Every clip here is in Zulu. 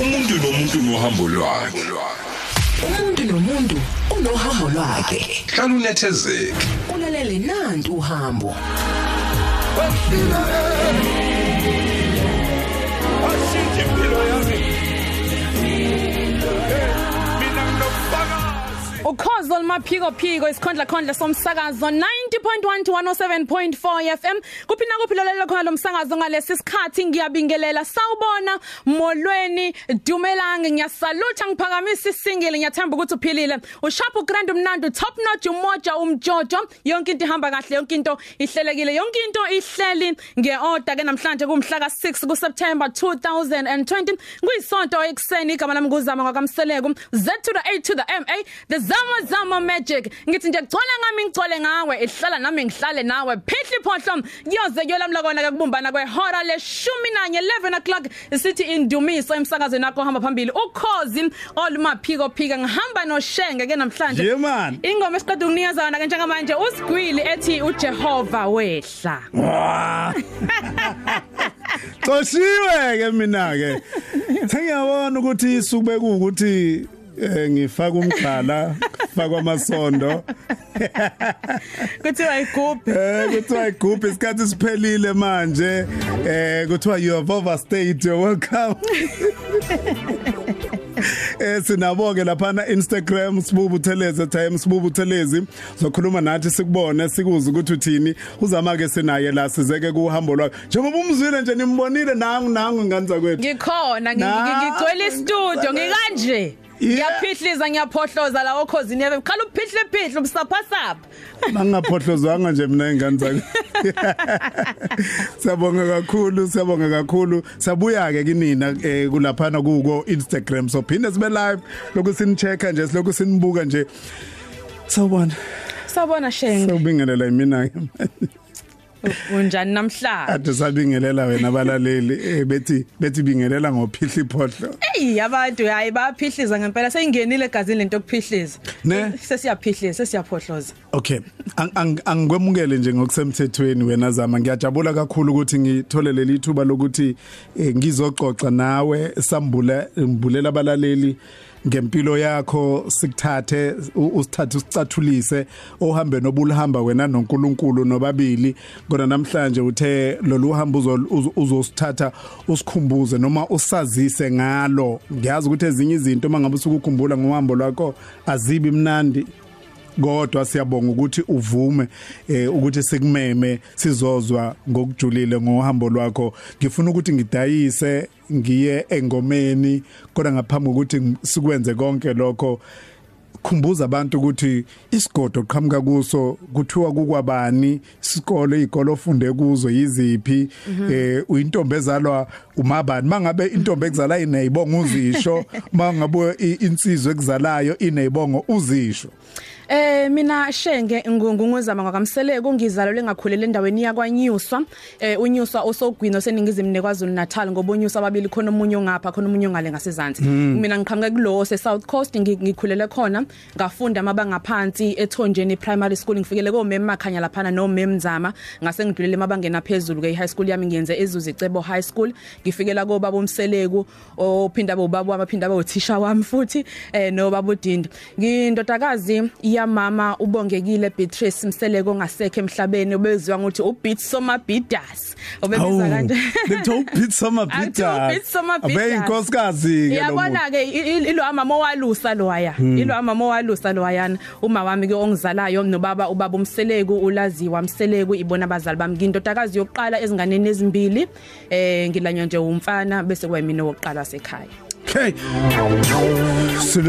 umuntu nomuntu nohambo lwakhe. Umuntu nomuntu unohambo lwakhe. Hlala unethezeke. Ulalele nanti uhambo. Washintsha impilo yami mina nginobufakazi ukhozo limaphiko phiko isikhondla khondla somsakazo 90.1 to 107.4 FM kuphinda kuphilolela khona lo msakazo ngalesi sikhathi ngiyabingelela. Sawubona molweni dumelang ngiyasalutha ngiphakamisa isingile ngiyathemba ukuthi uphilile. Usharp grand umnandi top notch umoja umjojo. Yonke into ihamba kahle yonke into ihlelekile yonke into ihleli ngeorder ke namhlanje kumhla ka6 kuSeptember 2020 kuyisonto ekseni igama lami kuzama ngakamseleko Z to the A to the MA the zama zama magic. Ngithi nje kugcwala ngami ngigcwale ngawe ihlala nami ngihlale nawe phihli phohlo kuyoze kuyolamla kona ke kubumbana kwehora leshumi nanye 11 o'clock sithi indumiso emsakazweni nakho hamba phambili ukhozi olumaphiko phika ngihamba noshenge ke namhlanje Yeah, man. ingoma esiqeda ukunikeza yona ke njengamanje usigwili ethi uJehova wehla Wah. Xoshiwe ke mina ke. Sengiyabona ukuthi isukube kuukuthi eh ngifaka umgqala faka amasondo. Kuthiwa igubhi? Eh kuthiwa igroup isikhathi siphelile manje. Eh kuthiwa you have overstayed your welcome. Eh sinabonke lapha na Instagram sibubu theleze time sibubu thelezi. Zokhuluma nathi sikubone sikuze ukuthi uthini. Uzama ke sinaye la sizeke kuhambo lwakhe. Njengoba umzwile nje nimbonile nangu nangu nganza kwethu. Ngikhona ngi- Na- ngi- ngigcwele istudio ngikanje. Yeah. Ngiyaphihliza ngiyaphohloza la okhozini yebe khala uphihle phihle ubusapasapha Mangaphohlozwanga nje mina ingane zakhe. Siyabonga kakhulu, siyabonga kakhulu. Sabuya ke kinina eh kulaphana kuko Instagram. So phinde sibe live lokhu sinichecka nje silokhu sinibuka nje. Sawubona. sabona shenge Sawubingelela mina ke. Unjani namhlanje? Ade sabingelela wena abalaleli eh bethi bethi bingelela ngophihli phohlo. hey abantu hayi baphihliza ngempela. Seyingenile egazini lento okuphihliza Ne? sesiyaphihliza sesiyaphohloza Okay, Ang- ang- angikwemukele nje ngokusemthethweni wena zama. Ngiyajabula kakhulu ukuthi ngithole leli thuba lokuthi eh, ngizoxoxa nawe sambule mbulela abalaleli ngempilo yakho sikuthathe u- usithathe usicathulise ohambe nobulihamba wena noNkulunkulu nobabili. Kodwa namhlanje uthe lolu hambo uzo- uzo- uzosithatha usikhumbuze noma usazise ngalo. Ngiyazi ukuthi ezinye izinto mangabe usukukhumbula ngohambo lwakho azibi mnandi. Kodwa siyabonga ukuthi uvume eh ukuthi sikumeme sizozwa ngokujulile ngohambo lwakho. Ngifuna ukuthi ngidayise ngiye engomeni kodwa ngaphambi kokuthi sikwenze konke lokho khumbuza abantu ukuthi isigodo qhamuka kuso kuthiwa kukwabani isikole izikolo ofunde kuzo yiziphi eh uyintombi ezalwa umabani? Mangabe intombi ekuzala ineyibonga uzisho mangabe insizwe ekuzalayo ineyibongo uzisho. Eh mina Shenge ngunguzama ngakamseleko ngizalelwe ngakhulele endaweni yakwanyuswa. Eh unyuswa osogwino seningizimu nekwaZulu Natal ngoba unyuswa ababili khona umunye ongapha khona umunye ongale ngasezantsi mina ngiqhamuka kulo se South Coast ngi- ngikhulele khona ngafunda amabanga phansi ethonjeni primary school. Ngifikele ko mem makhanya laphana no mem Mzama. Ngase ngidlulele emabangeni aphezulu ke high school yami ngiyenze ezuzi Cebo High School. Ngifikela ko baba umseleku ophinda bobaba wamaphinda bawuthisha wami futhi eh no baba udinda. Ngindodakazi yamama ubongekile Beatrice Mseleko ngasekho emhlabeni obeziwa ngokuthi ubeat somabidas obebiza kanje. Bekuthiwa upizza Akuthiwa mabhida. upizza mabhidas. Abe inkosikazi ke lo muntu. Yabona ke i- i- ilo amama owalusa loya. Ilo amama owalusa loyana uma wami ke ongizalayo nobaba ubaba umseleku ulaziwa mseleku ibona abazali bami. Ngindodakazi yokuqala ezinganeni ezimbili eh ngilanywa nje umfana bese kuba yimina wokuqala sekhaya Okay.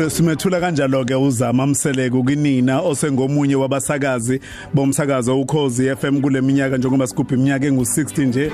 Simethula kanjalo ke uzama mseleko kinina osengomunye wabasakazi bomsakazo ukhozi FM kule minyaka njengoba sigubha iminyaka engu60 nje.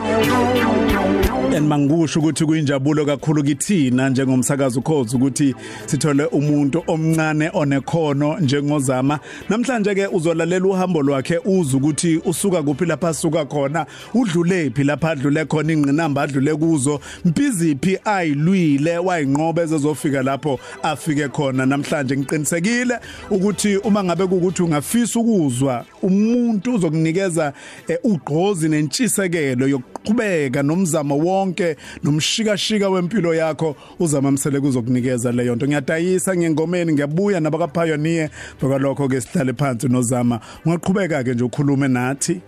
And mangisho ukuthi kuyinjabulo kakhulu kithina njengomsakazo ukhozi ukuthi sithole umuntu omncane onekhono njengozama. Namhlanje ke uzolalela uhambo lwakhe uza ukuthi usuka kuphi lapha asuka khona, udlule phi lapha adlule khona ingqinamba adlule kuzo, mpiziphi ayilwile wayinqoba ezozofika lapho afike khona namhlanje ngiqinisekile ukuthi uma ngabe kukuthi ungafisa ukuzwa umuntu uzokunikeza eh, ugqozi nentshisekelo uyaqhubeka nomzamo wonke nomshikashika wempilo yakho uzamamsele kuzokunikeza leyo nto. Ngiyadayisa ngengomeni ngiyabuya nabaka pioneer bakalokho ke sihlale phansi nozama. Ungaqhubeka ke nje ukhulume nathi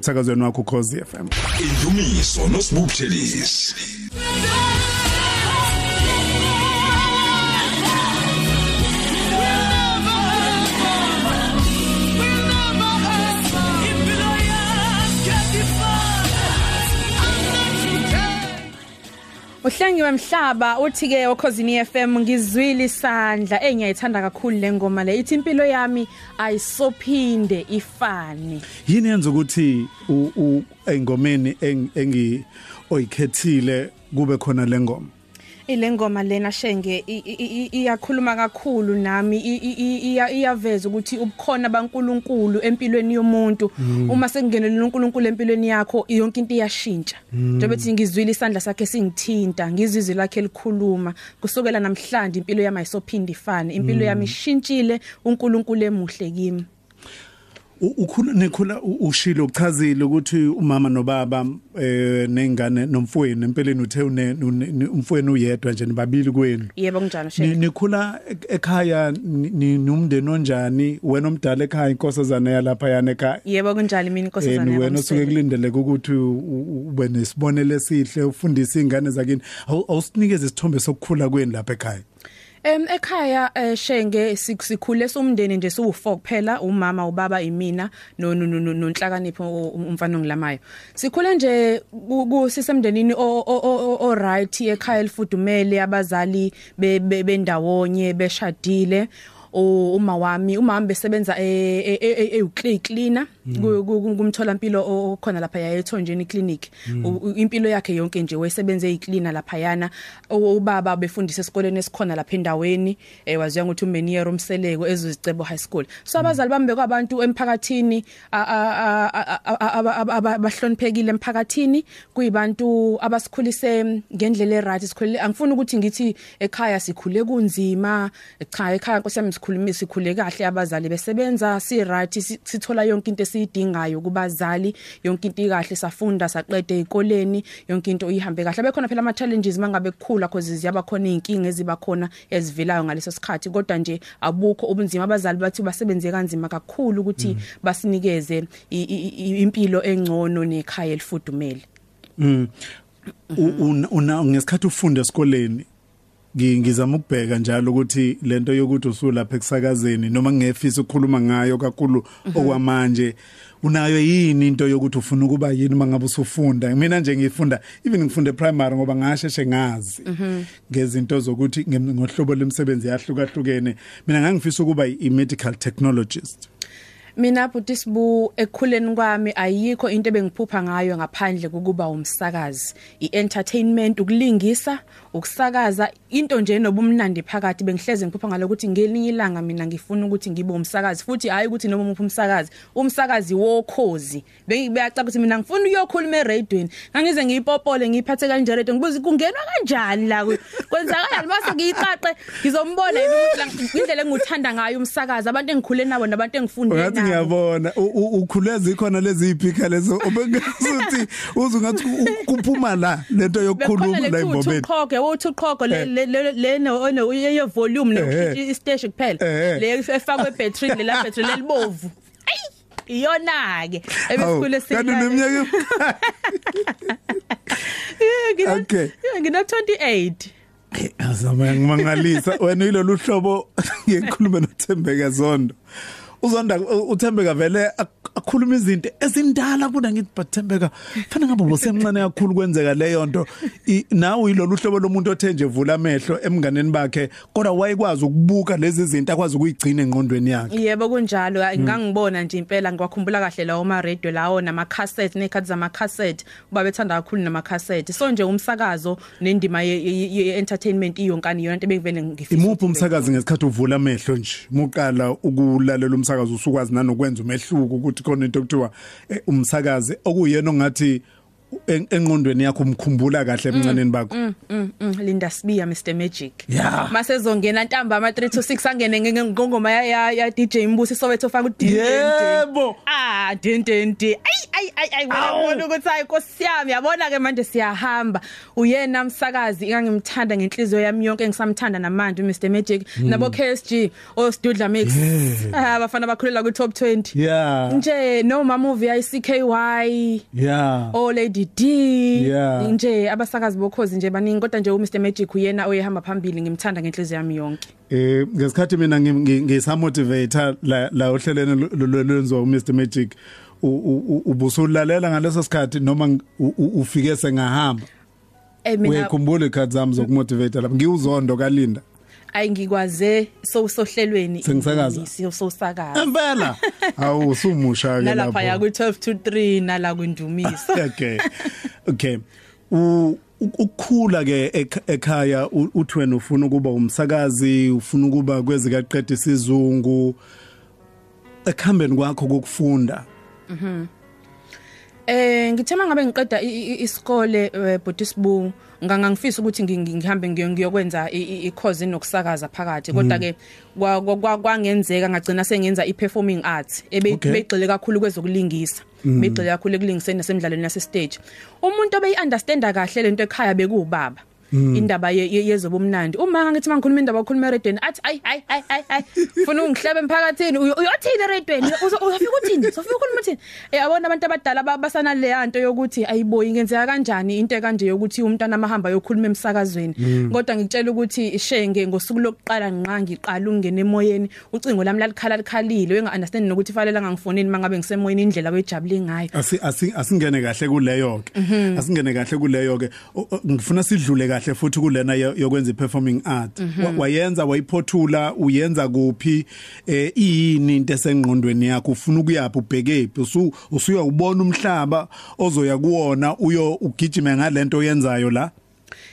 sakazweni wakho Khosi FM Indumiso nosibukuthelisi. Uhlengiwe Mhlaba uthi ke okhosini FM ngizwile isandla. Engiyayithanda kakhulu le ngoma le. Ithi impilo yami ayisophinde ifane. Yini yenza ukuthi u- engomeni eng- engi oyikhethile kube khona lengoma ile ngoma lena shenge iyakhuluma kakhulu nami iyaveza ukuthi ubukhona baNkuluNkulu empilweni yomuntu. Uma sekungenele uNkulunkulu empilweni yakho yonke into iyashintsha. Njengoba ethi ngizwile isandla sakhe singithinta ngizizwe lakhe likhuluma kusukela namhlanje impilo yami ayisophinda ifane impilo yami ishintshile uNkulunkulu emuhle kimi. U- ukhula nekhula u- ushilo uchazile ukuthi umama nobaba eh nengane nomfweni empeleni uthe une- une- umfweni uyedwa nje nibabili kwenu. Yebo kunjalo Ni- shenge nikhula e- ekhaya ni- ni- numndeni onjani? Wena omdala ekhaya inkosazana yalapha yana ekhaya? Yebo kunjalo mina Eh, inkosazana ni wena usuke yabamsele kulindeleke ukuthi u- u- ube nesibonelo esihle ufundise ingane zakini. Awu- awusinikeze isithombe sokukhula kwenu lapha ekhaya. Em ekhaya eh, shenge sik- sikhule somndeni nje siwu4 kuphela umama ubaba imina no no no- no- nonhlakanipho u- umfana ngilamayo sikhule nje ku- ku- sisemndenini o right ekhaya elifudumele abazali be- be- bendawonye beshadile. Uma wami uma wami besebenza e cleaner kumtholampilo okhona lapha yayethonjeni clinic. U- impilo yakhe yonke nje wayesebenze eyicleaner lapha yana ubaba befundisa esikoleni esikhona lapha endaweni eh waziwa ukuthi umenier umseleko ezizicebo high school. So abazali bami bekwabantu emphakathini abahloniphekile emphakathini. Kuyibantu abasikhulise ngendlela eright sikhulile angifuni ukuthi ngithi ekhaya sikhule kunzima. Cha ekhaya nkosi yami sikhulumisa sikhule kahle abazali besebenza si right si- sithola yonke into esiyidingayo kubazali. Yonke into ikahle safunda saqede ezikoleni yonke into ihambe kahle. Bekhona phela ama challenges mangabe kukhula cause ziyaba khona izinkinga eziba khona ezivelayo ngaleso sikhathi. Kodwa nje abukho ubunzima. Abazali bathi basebenze kanzima kakhulu ukuthi basinikeze i- i- i- impilo engcono nekhaya elifudumele. Mm. U- una- una ngesikhathi ufunda esikoleni ngi- ngizama ukubheka njalo ukuthi lento yokuthi usulapha ekusakazeni noma ngefisa ukukhuluma ngayo kakhulu okwamanje unayo yini into yokuthi ufuna ukuba yini mangabe usufunda? Mina nje ngifunda even ngifunde primary ngoba ngasheshe ngazi ngezinto zokuthi ngem- ngohlobo lemisebenzi yahlukahlukene mina ngangifisa ukuba i medical technologist. Mina buti sibu ekukhuleni kwami ayikho into ebengiphupha ngayo ngaphandle kokuba umsakazi ientertainment ukulingisa ukusakaza. Into nje nobumnandi phakathi bengihleze ngiphupha ngalokuthi ngelinye ilanga mina ngifuna ukuthi ngibe umsakazi futhi hayi ukuthi noma umuphi umsakazi umsakazi wokhozi. Beyacaca ukuthi mina ngifuna ukuyokhuluma eradioini ngangize ngiyipopole ngiyiphathe kanje radio ngibuza kungenwa kanjani la kwenzakalani base ngiyicaqe ngizombona yini ukuthi la- indlela enguthanda ngayo umsakazi abantu engikhule nabo nabantu engifunde Ngathi nabo ngiyabona. U- u- ukhuleza ikhona lezi iphika lezo. Obengasuthi uze ngathi ku- kuphuma la lento yokukhuluma la imbobeni uqhoge uthi uqhogo le le le- le no no ye volume Eh, no istage kuphela. Eh. le efakwe battery le la battery lelibovu ayi iyona ke Hawu, ebesikule kanti neminyaka Okay. ngina 28 azama ngimangalisa wena ilolu hlobo ngikhuluma noThembeka Zondo. Uzonda uThembeka vele ak- akhuluma izinto ezindala kuna ngithi but Thembeka fana ngabe bosemncane kakhulu kwenzeka leyo nto I- nawe yilolu hlobo lomuntu othe nje vula amehlo emnganeni bakhe kodwa wayekwazi ukubuka lezi zinto akwazi ukuyigcina engqondweni yakhe. Yebo kunjalo. Ngangibona nje impela ngiwakhumbula kahle lawo ma radio lawo nama cassette nekhathi zama cassette uba bethanda kakhulu nama cassette so nje umsakazo nendima ye- ye ye- entertainment iyonkani yona into bengivele ngifisa imuphi ukuthi ibe umsakazi ngesikhathi uvula amehlo nje? Muqala ukulalela umsakazo usukwazi nanokwenza umehluko ukuthi khona into ekuthiwa eh, umsakazi. Okuyena ongathi en- engqondweni yakho umkhumbula kahle emncaneni bakho Mm, mm, Linda Sibiya Mr Magic. Yeah. Mase zongena ntambama 3 to 6 angene nge- ngongoma ya ya, ya DJ Mbusi Soweto faka udin. Yebo. Ah, din din din. Ay ay ay ay wena ukuthi hayi Nkosi yami yabona ke manje siyahamba. Uyena umsakazi ngangimthanda ngenhliziyo yami yonke ngisamthanda namanje Mr Magic nabo KSG oStudla Mix. Ah bafana bakhulela ku top 20. yeah Nje no ma movie ya CKY. yeah o Lady D Yeah. nje abasakazi bokhozi nje baningi kodwa nje u Mr Magic uyena oyehamba phambili ngimthanda ngenhliziyo yami yonke. Eh ngesikhathi mina ngi- ngi- ngisamotivator la la ohlelene lolwenziwa uMr Magic u- u- u- ubusulalela ngaleso sikhathi noma ng- u- u- ufike sengahamba? Eh mina uyakhumbula ikhathi zami zokumotivate lapha ngiwuzondo kalinda. Ayingikwaze so sohlelweni Sengisakaza? sosakaza empela awu sumusha ke nalapha ya lapho. ku 12 to 3 nala kwindumisa. Okay. Okay. U u- ukukhula ke ekh- ekhaya u- uthi wena ufuna ukuba umsakazi ufuna ukuba kwezika qedwe isizungu ekhambeni kwakho kokufunda? Eh ngithema ngabe ngiqeda i- i- isikole eh, Botisbu ngangangifisa ukuthi ngi- ngi- ngihambe ngiyo- ngiyokwenza i- i- i-course inokusakaza phakathi. Kodwa ke kwa- kwa- kwa- kwangenzeka ngagcina sengenza i-performing arts ebe Okay. begxile kakhulu kwezokulingisa begxile kakhulu ekulingiseni nasemidlalweni yase stage umuntu obeyi-understanda kahle lento ekhaya bekuwubaba. Indaba ye- ye- yezobumnandi. Uma ngithi mangikhuluma indaba okhuluma eredweni athi ayi ayi ayi ayi ayi ufuna ungihlebe emphakathini uyo- uyothini eredweni Uzo- uzofika uthini? Uzofika ukhuluma uthini? Eh abona abantu abadala ba- basana le yanto yokuthi ayiboyi ingenzeka kanjani into kanje yokuthi umntwana amahamba yokhuluma emsakazweni? Kodwa ngikutshela ukuthi shenge ngosuku lokuqala nqa ngiqala ungena emoyeni ucingo lami lalikhala likhalile. Wenga understand nokuthi fanele ngangifonini mangabe ngisemoyeni indlela wejabule ngayo. Asi asi- asingene kahle kuleyo ke asingene kahle kuleyo ke O- o- ngifuna sidlule kahle futhi kulena yo- yokwenza iperforming art. Wa- wayenza wayiphothula uyenza kuphi eh yini into esengqondweni yakho? Ufuna ukuyaphi? Ubhekephi usu usuyawubona umhlaba ozoya kuwona uyo ugijime ngalento oyenzayo la?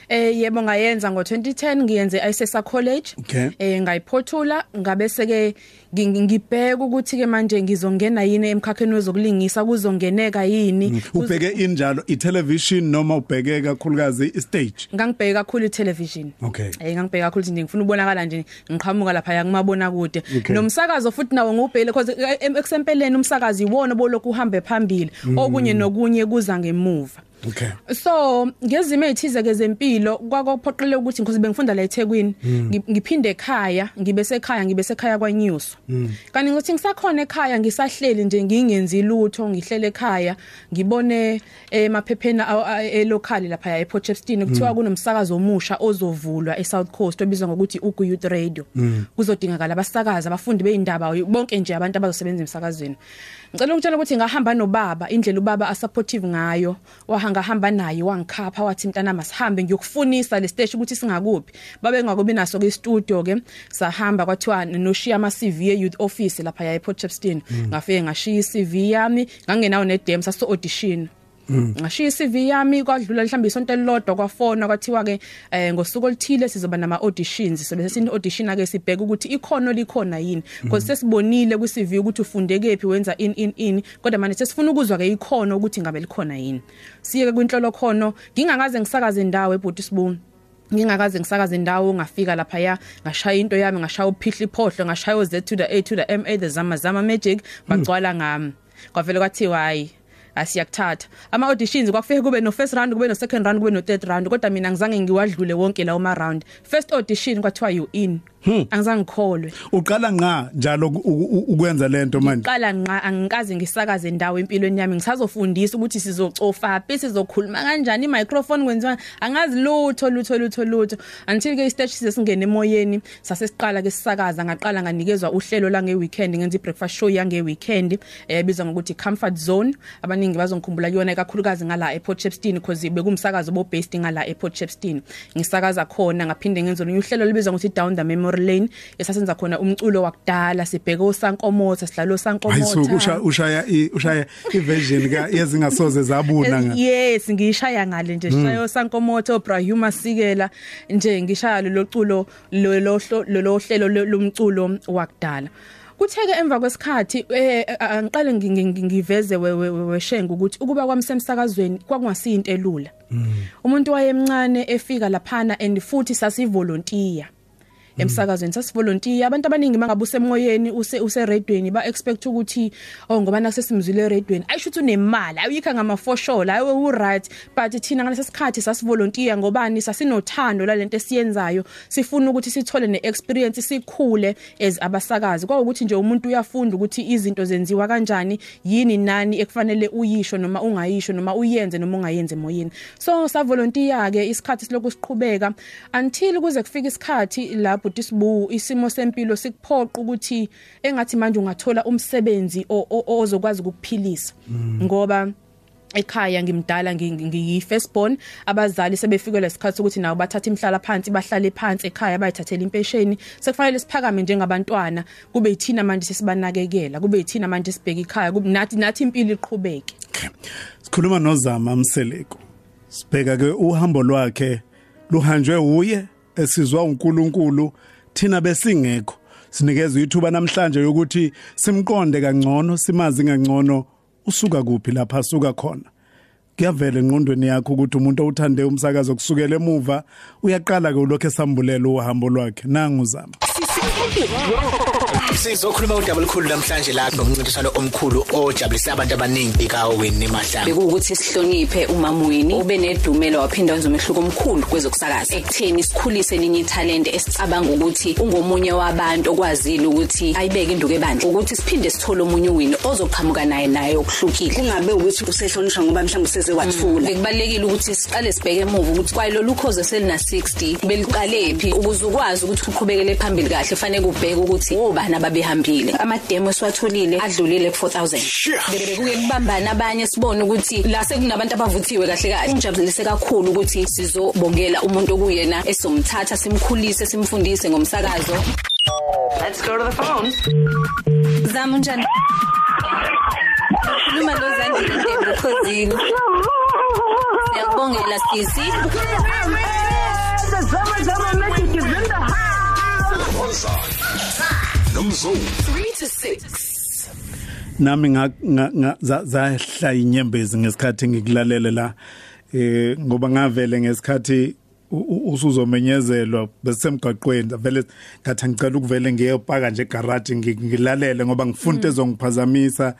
Eh yebo ngayenza ngo2010 ngiyenze iSesa College. Okay. eh ngayiphothula ngabe seke ngi- ngibheka ukuthi ke manje ngizongena yini emkhakheni wezokulingisa? Kuzongeneka yini? Kuz- ubheke injalo itelevision noma ubheke kakhulukazi istage? Ngangibheka kakhulu itelevision Okay. eh ngangibheka kakhulu nje ngifuna ubonakala nje ngiqhamuka lapha ya kumabona kude Okay. nomsakazo futhi nawo ngubhele because eh, em- eksempeleni umsakazi iwona bolokhu uhambe phambili okunye nokunye kuza ngemuva. Okay. So ngezimo ezithize ke zempilo kwakophoqile ukuthi ngikhoze bengifunda la eThekwini ngi- ngiphinde ekhaya ngibe sekhaya ngibe sekhaya kwaNyuso kanti ngithi ngisakhona ekhaya ngisahleli nje ngingenzi lutho ngihlele ekhaya ngibone emaphepheni elocal lapha e Potchefstroom kuthiwa kunomsakazo omusha ozovulwa eSouth Coast obizwa ngokuthi Ugu Youth Radio kuzodingakala abasakazi abafundi beindaba bonke nje abantu abazosebenza emsakazweni. Ngicela ukutshela ukuthi ngahamba nobaba indlela ubaba asupportive ngayo. Wahanga hamba naye wangikhapha wathi mntana masihambe ngiyokufunisa le stage ukuthi singakuphi. Babe ngakubi naso ke studio ke sahamba kwathiwa noshiya ama CV ye youth office lapha ya ePortchefstroom ngafike ngashiya CV yami ngangenawo ne dem saso audition ngashiya iCV yami kwadlula mhlawumbe isonto elilodwa kwafona kwathiwa ke eh, ngosuku oluthile sizoba nama auditions so bese sin audition ake sibheka ukuthi ikhono likhona yini. Because sesibonile ku CV ukuthi ufunde kephi wenza in in in. Kodwa manje sesifuna ukuzwa ke ikhono ukuthi ngabe likhona yini. Siye kwinhlolo khono ngingakaze ngisakaze indawo eBotisbone ngingakaze ngisakaze indawo ngafika lapha ya ngashaya into yami ngashaya uphihla iphohlo ngashaya uZ to the A to the MA the zama zama magic. Bagcwala ngami. Kwavele kwathiwa hayi asiyakuthatha ama auditions kwafike kube no first round kube no second round kube no third round kodwa mina ngizange ngiwadlule wonke lawo ma round first audition kwathiwa you in. Angizange ngikholwe uqala nqa njalo u- u- ukwenza lento manje? Qala nqa angikaze ngisakaze indawo empilweni yami. Ngisazofundisa ukuthi sizocofa phi sizokhuluma kanjani imicrophone kwenziwa. Angazi lutho lutho lutho lutho. Until ke istage sesingena emoyeni sase siqala ke sisakaza ngaqala nganikezwa uhlelo la ngeweekend ngenza ibreakfast show yange weekend ebizwa ngokuthi comfort zone. Abaningi bazongikhumbula kuyona kakhulukazi ngala ePortchefstroom because bekumsakazo bo based ngala ePortchefstroom ngisakaza khona ngaphinde ngenza olunye uhlelo libizwa ngokuthi down the memory lane esasenza khona umculo wakudala sibheke osankomotha sidlala usha osankomotha ushaya ushaya iversion ka yezingasoze zabuna nga. Yes ngishaya ngale nje shaya osankomotha obrahuma sikela nje ngishaya lo culo lo lo hlelo lo- lomculo wakudala. Kutheke emva kwesikhathi eh angiqale ngi- ngi- ngiveze we- we- we- weshenga ukuthi ukuba kwami semsakazweni kwakungasinto elula. Umuntu wayemncane efika laphana and futhi sasivolunteer emsakazweni. Sasivolunteer abantu abaningi mangabe usemoyeni use use radioweni ba expect ukuthi oh ngoba nasesimzile radioweni ayisho ukuthi unemali ayikho ngama for sure ayi u right but thina ngalesi sikhathi sasivolunteer ngobani? Sasinothando lalento esiyenzayo. Sifuna ukuthi sithole ne experience sikhule as abasakazi. Kwawukuthi nje umuntu uyafunda ukuthi izinto zenziwa kanjani yini nani ekufanele uyisho noma ungayisho noma uyenze noma ungayenze emoyeni. So sa volunteer ke isikhathi siloku siqhubeka until kuze kufika isikhathi lapho disibu isimo sempilo sikuphoqa ukuthi engathi manje ungathola umsebenzi ozokwazi ukukuphilisa. Ngoba ekhaya ngimdala ngi- ngiyi firstborn abazali sebefikele isikhathi ukuthi nawo bathatha imhlala phansi bahlale phansi ekhaya bayithathela impesheni. Sekufanele siphakame njengabantwana kube yithina manje sesibanakekela kube yithina manje sibheka ikhaya kube nathi nathi impilo iqhubeke. Sikhuluma nozama Mseleko. Sibheka ke uhambo lwakhe luhanjwe uye esizwa uNkulunkulu thina besingekho. Sinikeza ithuba namhlanje yokuthi simqonde kangcono simazi kangcono usuka kuphi lapha asuka khona. Kuyavela engqondweni yakho ukuthi umuntu owuthande umsakazo kusukela emuva uyaqala ke ulokho esambulela uhambo lwakhe. Nangu zama Sizokhuluma udaba olukhulu namhlanje lapho ngumncintiswano omkhulu ojabulisa abantu abaningi kaWinnie Mahlangu. bekuwukuthi sihloniphe umamweni ube nedumela waphinda wenza umehluko omkhulu kwezokusakaza. Ekutheni sikhulise elinye ithalente esicabanga ukuthi ungomunye wabantu okwazile ukuthi ayibeke induku ebandla. Ukuthi siphinde sithole omunye uwini ozoqhamuka naye naye okuhlukile. Kungabe ukuthi usehlonishwa ngoba mhlawumbe useze wathula. Bekubalekile ukuthi siqale sibheke emuva ukuthi kwayilo ukhoze selina 60 beliqalephi ukuze ukwazi ukuthi uqhubekele phambili kahle fanele ubheke ukuthi obani ababehambile amademo esiwatholile adlulile ku 4000 bekuke kubambana abanye sibone ukuthi la sekunabantu abavuthiwe kahle kahle ungijabulise kakhulu ukuthi sizobongela umuntu okuyena esomthatha simkhulise simfundise ngomsakazo let's go to the phones zama unjani khuluma lo Zandile Ndebe Khosini Sisi nomzo 3 to 6 nami nga nga- nga- za- zahla inyembezi ngesikhathi ngikulalela la eh ngoba ngavele ngesikhathi usuzomenyezelwa besemgaqweni vele ngathi ngicela ukuvele ngiyopaka nje garage ngi- ngilalele ngoba ngifuna into ezongiphazamisa.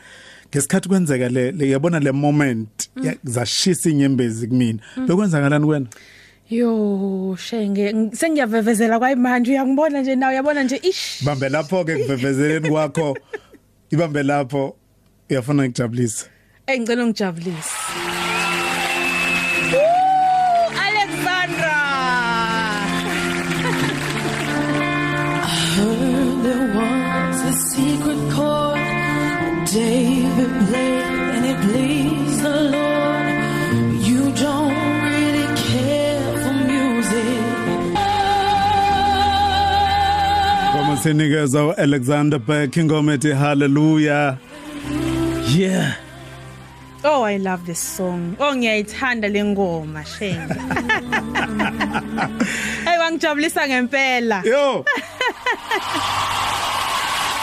Ngesikhathi kwenzeka le yabona le moment ya- zashisa inyembezi kumina. Bekwenzakalani kuwena? Yo shenge ng- sengiyavevezela kwayimanje uyangibona nje nawe uyabona nje ish. Bambe lapho ke kuvevezeleni kwakho. Ibambe lapho. Uyafuna ngijabulisa engicela ungijabulise. Sinikeza uAlexander Beck ingoma ethi hallelujah yeah Oh I love this song. Oh ngiyayithanda lengoma shenge. Hey wangijabulisa ngempela. yo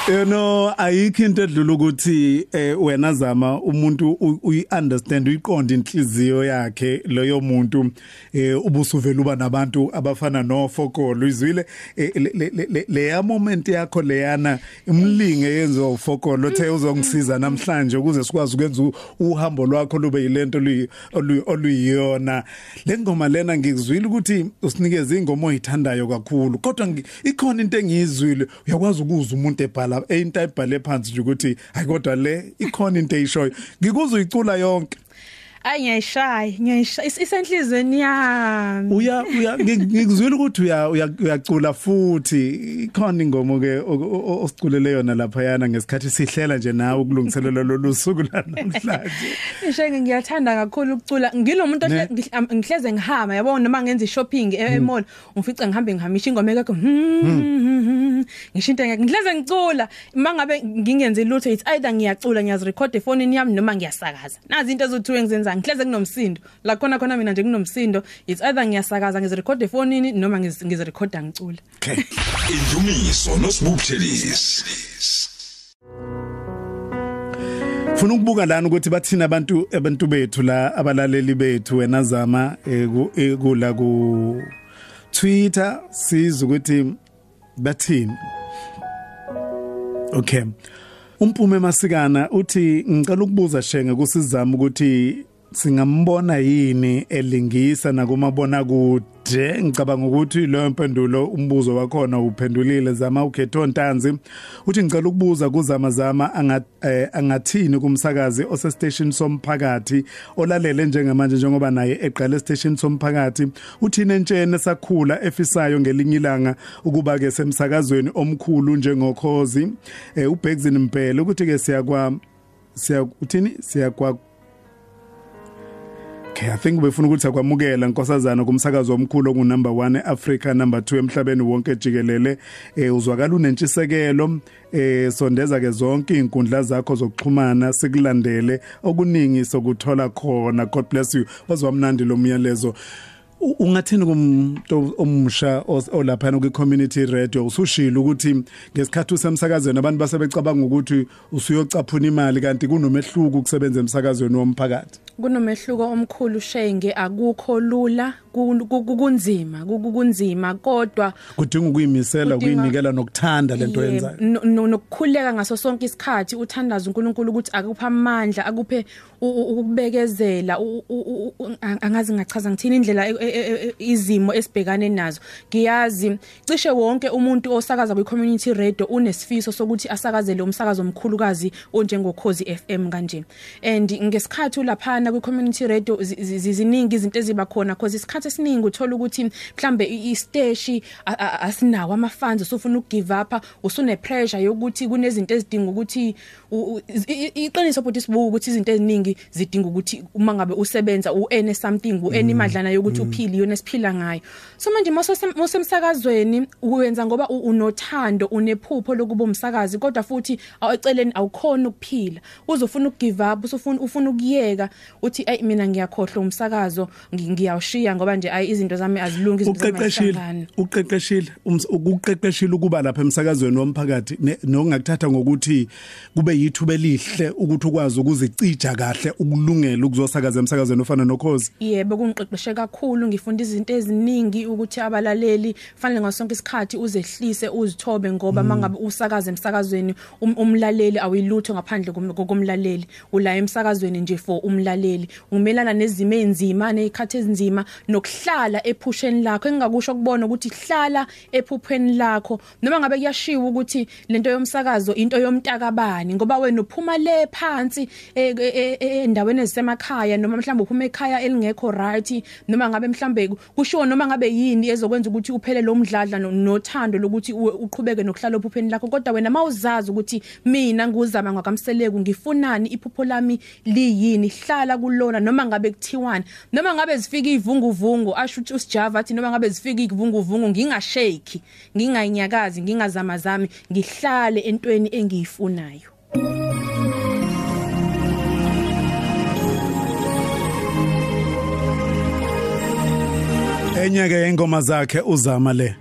You know ayikho into edlula ukuthi eh wena zama umuntu uyi understand uyiqonda inhliziyo yakhe leyo muntu eh ubusuvela uba nabantu abafana nofokolo. Izwile eh, le- le- le- le ya moment yakho leyana imlinge yenziwa ufokolo the uzongisiza namhlanje ukuze sikwazi ukwenza u- uhambo lwakho lube yilento oluyi- oluyi- oluyiyona. Le ngoma lena ngikuzwile ukuthi usinikeza ingoma oyithandayo kakhulu kodwa ngi- ikhona into engiyizwile. Uyakwazi ukuzwa umuntu ebhala into ayibhale phansi nje ukuthi hayi kodwa le ikhona into eyishoyo. Ngikuzwa uyicula yonke. Ay ngiyayishaya, ngiyayishaya Is- isenhlizweni yami. uya uya ngi- ngikuzwile ukuthi uya uya- uyacula futhi ikhona ingoma ke o- o- o- osiculele yona lapha yana ngesikhathi sihlela nje nawe ukulungiselela lolu suku la namhlanje Ishenge ngiyathanda kakhulu ukucula. Ngilomuntu Ne? ohle- ngih- am- ngihleze ngihama yabona noma ngenza i-shopping e- e-mall ngifica ngihambe ngihamisha ingoma ekho. Ngisho into engeke ngihleze ngicula. Mangabe ngingenze lutho it's either ngiyacula ngiyazirecord efonini yami noma ngiyasakaza. Nazi into ezothiwe ngizenza ngihleze kunomsindo. La khona khona mina nje kunomsindo. It's either ngiyasakaza ngizirecord efonini noma ngiz- ngizirecorda ngicula. okay indumiso nosibukthelis Funa ukubuka lana ukuthi bathina abantu abantu bethu la abalaleli bethu wena zama eh, ku- eh, kula ku Twitter siza ukuthi bathini Okay Umpume masikana uthi ngicela ukubuza shenge kusizama ukuthi singambona yini elingisa nakumabona kude ngicabanga ukuthi leyo mpendulo umbuzo wakhona uphendulile. Zama ukhetho ntanzi. Uthi ngicela ukubuza kuzama zama anga- eh, angathini kumsakazi ose station somphakathi olalele njengamanje njengoba naye eqala station somphakathi? Uthini entshene sakhula efisayo ngelinye ilanga ukuba ke semsakazweni omkhulu njengokhozi? Eh, ubhekzini mpele ukuthi ke siyakwa siya uthini? Siyakwa Okay, I think befuna ukuthi akwamukela nkosazana kumsakazo omkhulu ongu number 1 eAfrica number 2 emhlabeni wonke jikelele. Eh uzwakala unentshisekelo eh sondeza ke zonke inkundla zakho zokuxhumana sikulandele okuningi sokuthola khona. God bless you. Wazwamnandi lo myalezo. U- ungathini kumuntu omusha os- olapha ku community radio? Usushilo ukuthi ngesikhathi usemsakazweni abantu basebecabanga ukuthi usuyocaphuna imali kanti kunomehluko ukusebenza emsakazweni womphakathi. Kunomehluko omkhulu shenge. Akukho lula ku- ku- ku- kunzima ku- ku- kunzima. Kodwa kudinga ukuyimisela Kudinga- ukuyinikela nokuthanda lento Yebo, yenzayo. no- no- nokukhuleka ngaso sonke isikhathi. Uthandaza uNkulunkulu ukuthi akuphe amandla akuphe u- u- ukubekezela. U- u- u- u- ang- angazi ngachaza ngithini indlela e- e- e- izimo esibhekane nazo. Ngiyazi cishe wonke umuntu osakaza kwi community radio unesifiso sokuthi asakazele umsakazo omkhulukazi onjengokhozi FM kanje. And ngesikhathi ulaphana kwi community radio zi- zi- zi- ziningi izinto eziba khona cause isikhathi esiningi uthola ukuthi mhlambe i- isteshi a- a- asinawo amafunds usufuna ukugive up usune pressure yokuthi kunezinto ezidinga ukuthi u- u- i- i- iqiniso futhi sibuka ukuthi izinto eziningi zidinga ukuthi uma ngabe usebenza u earn something u earn imadlana yokuthi uphile yona siphila ngayo. So manje mosemsakazweni uwenza ngoba u- unothando unephupho lokuba umsakazi kodwa futhi eceleni awukhona ukuphila. Uzofuna ukugive up usufuna ufuna ukuyeka. Uthi ay mina ngiyakhohlwa umsakazo ngi- ngiyawushiya ngoba nje ay izinto zami azilungi izinto zami uqeqeshile azihlangani. uqeqeshile ums- ukuqeqeshile ukuba lapha emsakazweni womphakathi ne- nokungakuthatha ngokuthi kube yithuba elihle ukuthi ukwazi ukuzicija kahle ukulungela ukuzosakaza emsakazweni ofana nokhozi. Yebo kungiqeqeshe kakhulu. Ngifunda izinto eziningi ukuthi abalaleli fanele ngasonke isikhathi uzehlise uzithobe ngoba mangabe usakaza emsakazweni um, umlaleli awuyilutho ngaphandle kokumlaleli ula emsakazweni nje for umlaleli. Umelana nezimo ezimba nezikhathi ezinzima nokuhlala ephusheni lakho. Engingakusho kubona ukuthi hlala ephupheni lakho. Noma ngabe kuyashiwa ukuthi lento yomsakazo into yomntakabani ngoba wena uphuma le phansi e- e- e- endaweni ezisemakhaya noma mhlawumbe uphuma ekhaya elingekho right noma ngabe mhlawumbe kushiwo noma ngabe yini ezokwenza ukuthi uphele lo mdladla no- nothando lokuthi uqhubeke nokuhlala ophupheni lakho. Kodwa wena mawuzazi ukuthi mina nguzama ngakamseleku ngifunani iphupho lami liyini hlala kulona noma ngabe kuthiwani noma ngabe zifika ivunguvungu asho ukuthi usijava athi noma ngabe zifika ivunguvungu ngingashake nginganyakazi ngingazamazami ngihlale entweni engiyifunayo. Enye ke ingoma zakhe uzama le.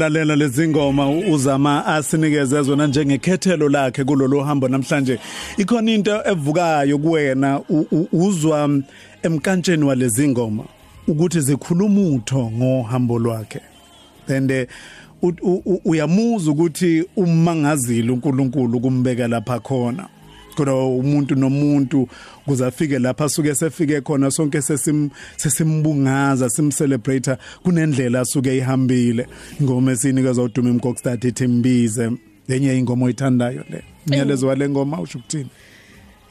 Ngibolalela lezi ngoma uzama asinikeze zona njengekhethelo lakhe kulolu hambo namhlanje. Ikhona into evukayo kuwena uzwa emkantsheni walezi ngoma ukuthi zikhuluma utho ngohambo lwakhe. And eh, u- u- u- uyamuza ukuthi umangazile uNkulunkulu kumbeka lapha khona. Kodwa umuntu nomuntu kuze afike lapha asuke sefike khona sonke sesim sesimbungaza simcelebrate kunendlela asuke ihambile. Ingoma esinikezwa uDumi Mkokstad ithi mbize. Lenye ingoma oyithandayo le. Nyalezo wale ngoma usho ukuthini?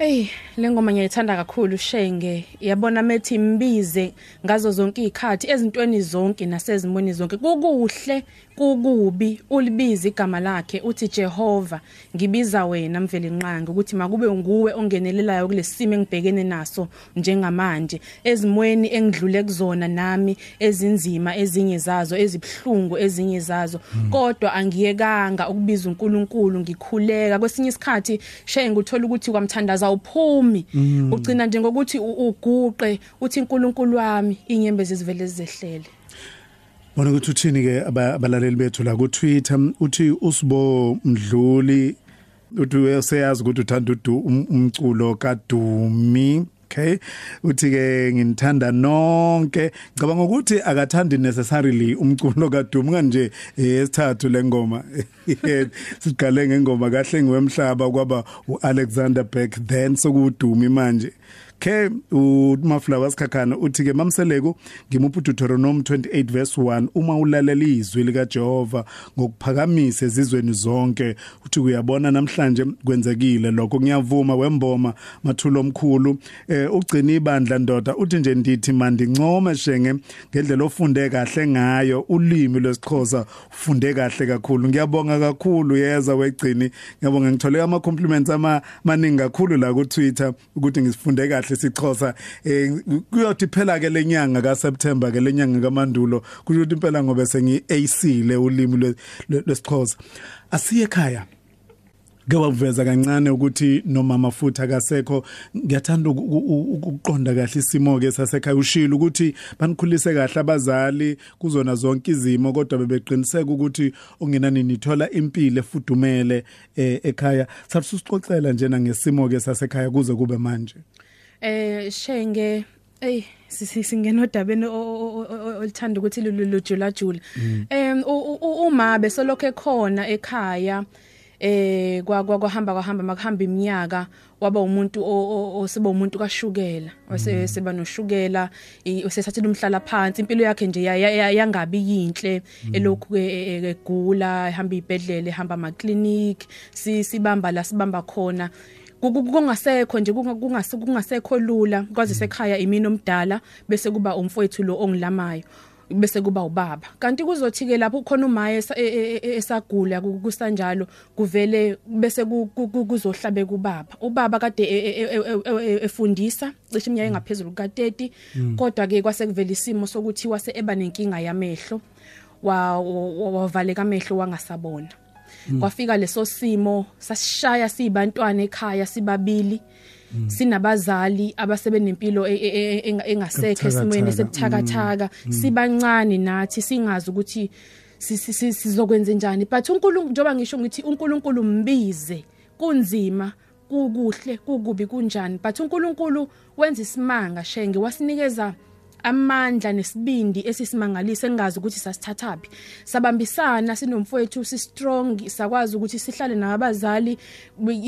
Hey, le ngoma ngiyayithanda kakhulu Shenge. Yabona methi imbize ngazo zonke izikhathi ezintweni zonke nasezimweni zonke. Kukuhle, kukubi, ulibiza igama lakhe uthi Jehova, ngibiza wena mveli nqanga ukuthi makube nguwe ongenelelayo kulesimo engibhekene naso njengamanje. Ezimweni engidlule kuzona nami ezinzima ezinye zazo ezibhlungu ezinye zazo. Kodwa angiyekanga ukubiza uNkulunkulu ngikhuleka kwesinye isikhathi Shenge uthola ukuthi kwamthandaza awuphumi ugcina nje ngokuthi uguqe uthi uNkulunkulu wami inyembezi zivele zizehlele. Bona ukuthi uthini ke aba- abalaleli bethu la ku Twitter uthi usibo mdluli uthi useyazi ukuthi uthanda um- umculo kaDumi. Okay. Uthi ke nginithanda nonke. Ngicabanga ukuthi akathandi necessarily umculo kaDumi kanje esithathu lengoma siqale ngengoma kahle ngiwemhlaba kwaba uAlexander Beck then sokudumi manje. Ke uMaflower sikhakhana uthi ke mamseleko ngimupha Deuteronomy 28 verse 1 uma ulalela izwi lika Jehova ngokuphakamisa ezizweni zonke uthi uyabona namhlanje kwenzekile lokho ngiyavuma wemboma mathulo omkhulu. Eh ugcina ibandla ndoda uthi nje ndithi mandincome shenge ngendlela ofunde kahle ngayo ulimi lwesixhosa ufunde kahle kakhulu. Ngiyabonga kakhulu yeza wegcini. Ngiyabonga ngithole ama compliments ama maningi kakhulu la ku Twitter ukuthi ngisifunde kahle sixhosa eh kuyothi phela ke lenyanga ka September ke lenyanga kaMandulo kusho ukuthi impela ngobe sengi AC le ulimi lwesixhosa. Asiye ekhaya. Ke waveza kancane ukuthi nomama futhi akasekho ngiyathanda uku- uku- ukuqonda kahle isimo ke sasekhaya. Ushilo ukuthi banikhulise kahle abazali kuzona zonke izimo kodwa bebeqiniseka ukuthi ongenani nithola impilo efudumele eh, ekhaya. Sathi sisixoxela njena ngesimo ke sasekhaya kuze kube manje. Eh shenge Ey singena odabeni olithanda ukuthi lujula jula. Em u- u- uma besolokho ekhona ekhaya eh kwa kwa- kwahamba kwahamba makuhamba iminyaka waba umuntu osiba umuntu kashukela wase seba noshukela usethathile umhlala phansi impilo yakhe nje ya- ya- ya- yangabi yinhle. Elokhu ke e- e- egula ehamba izibhedlele ehamba ama clinic si sibamba la sibamba khona. Kungasekho nje kunga- kungase kungasekho lula kwazi sekhaya imini omdala bese kuba umfowethu lo ongilamayo bese kuba ubaba. Kanti kuzothi ke lapho khona umaye e- e- e- esagula ku- kusanjalo kuvele bese ku- ku- ku- kuzohlabe kubaba ubaba kade efundisa cishe iminyaka engaphezulu ka30 kodwa ke kwase kuvela isimo sokuthi wase eba nenkinga yamehlo wa- wavaleka amehlo wangasabona. Kwafika leso simo sasishaya sibantwana ekhaya sibabili sinabazali abasebenempilo e- e- e- enga- engasekho esimweni Ebuthakathaka. sebuthakathaka sibancane nathi singazi ukuthi si- si- si- sizokwenza njani. But uNkulunkulu njoba ngisho ngithi uNkulunkulu mbize kunzima kukuhle kukubi kunjani. But uNkulunkulu wenza isimanga shenge wasinikeza amandla nesibindi esisimangalisa engazi ukuthi sasithathapi sabambisana sinomfowethu si strong sakwazi ukuthi sihlale nabazali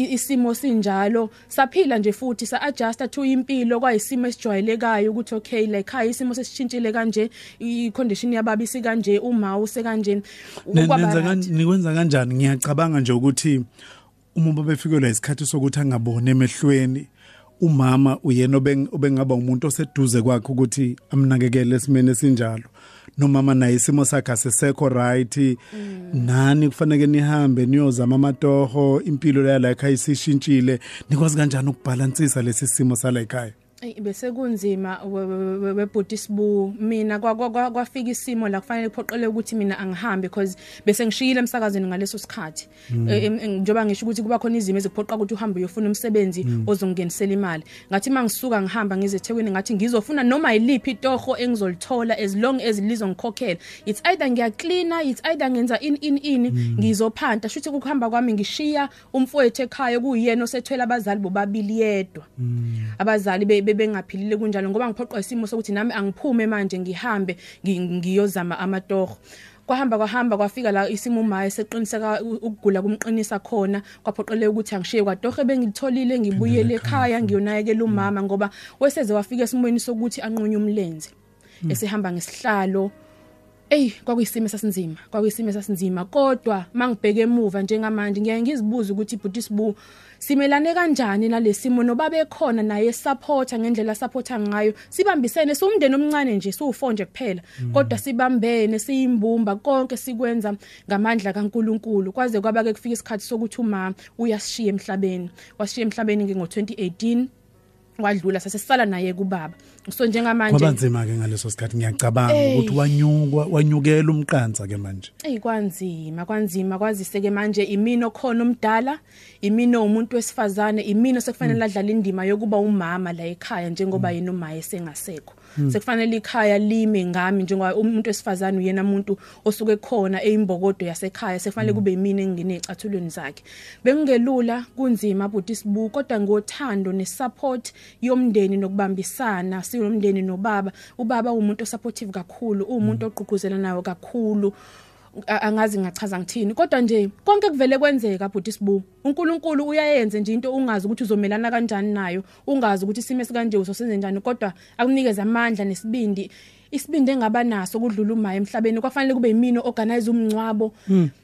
isimo sinjalo. Saphila nje futhi sa adjust to impilo kwayisimo esijwayelekayo ukuthi okay la ekhaya isimo sesishintshile kanje i condition yababa isikanje uma usekanje Ne- Kwaba nenza right. kan- nikwenza kanjani? Ngiyacabanga nje ukuthi uma babefikelwa isikhathi sokuthi angabone emehlweni umama uyena obeng- obengaba umuntu oseduze kwakhe ukuthi amnakekele esimene sinjalo nomama naye isimo sakhe asisekho right. Nani kufanele nihambe niyozama amatoho impilo la la ekhaya isishintshile. Nikwazi kanjani ukubalansisa lesi simo sala ekhaya? Ey bese kunzima webhuti sibu. Mina kwa- kwa- kwa- kwafika isimo la kufanele kuphoqele ukuthi mina angihambe because bese ngishiyile emsakazweni ngaleso sikhathi. Eh, em- em, njoba ngisho ukuthi kuba khona izimo eziphoqa ukuthi uhambe uyofuna umsebenzi ozongenisela imali. Ngathi mangisuka ngihamba ngize eThekwini ngathi ngizofuna noma yiliphi itoho engizolithola as long as lizongikhokhela. It's either ngiyacleana it's either ngenza in in in ngizophanta. Shuthi ukuhamba kwami ngishiya umfowethu ekhaya kuyena osethwele abazali bobabili yedwa. Abazali be- be- bengaphilile kunjalo ngoba ngiphoqwa isimo sokuthi nami angiphume manje ngihambe ngi- ngiyozama amatoho kwahamba kwahamba kwafika la isimo umaye seqiniseka u- ukugula kumqinisa khona. Kwaphoqele ukuthi angishiye kwadohe bengitholile ngibuyele ekhaya ngiyonakekela umama ngoba weseze wafika esimweni sokuthi anqunye umlenze esehamba ngesihlalo Ey kwakuyisimo sasinzima kwakuyisimo sasinzima kodwa mangibheke emuva njengamanje ngiyaye ngizibuza ukuthi ibhuti sibu simelane kanjani nalesimo noba bekhona naye supporter ngendlela supporter ngayo sibambisene siumndeni omncane nje siwu4 nje kuphela kodwa sibambene siyimbumba konke sikwenza ngamandla kaNkuluNkulu. Kwaze kwaba ke kufika isikhathi sokuthi uma uyashiya emhlabeni. Washiya emhlabeni ngo 2018 wadlula sasesala naye kubaba. So njengamanje kwabanzima ke ngaleso sikhathi ngiyacabanga Ey. ukuthi wanyukwa wanyukela umqansa ke manje. Ey kwanzima kwanzima. Kwazise ke manje imino khona umdala imino umuntu wesifazane imino sekufanele adlala indima yokuba umama la ekhaya njengoba yena umaye sengasekho. Sekufanele ikhaya lime ngami njengoba umuntu wesifazane uyena umuntu osuke khona eyimbokodo yasekhaya. Sekufanele kube yimina engene ecathulweni zakhe. Bengelula kunzima buti sibu kodwa ngothando nesupport yomndeni nokubambisana sinomndeni nobaba. Ubaba umuntu osupportive kakhulu umuntu ogqugquzela nawo kakhulu. A- angazi ngachaza ngithini. Kodwa nje konke kuvele kwenzeka bhuti sibu. uNkulunkulu uyayenza nje into ungazi ukuthi uzomelana kanjani nayo ungazi ukuthi isimo esikanje usosenze njani kodwa akunikeza amandla nesibindi. Isibindi engaba naso kudlula umaye emhlabeni kwafanele kube yimini organize umncwabo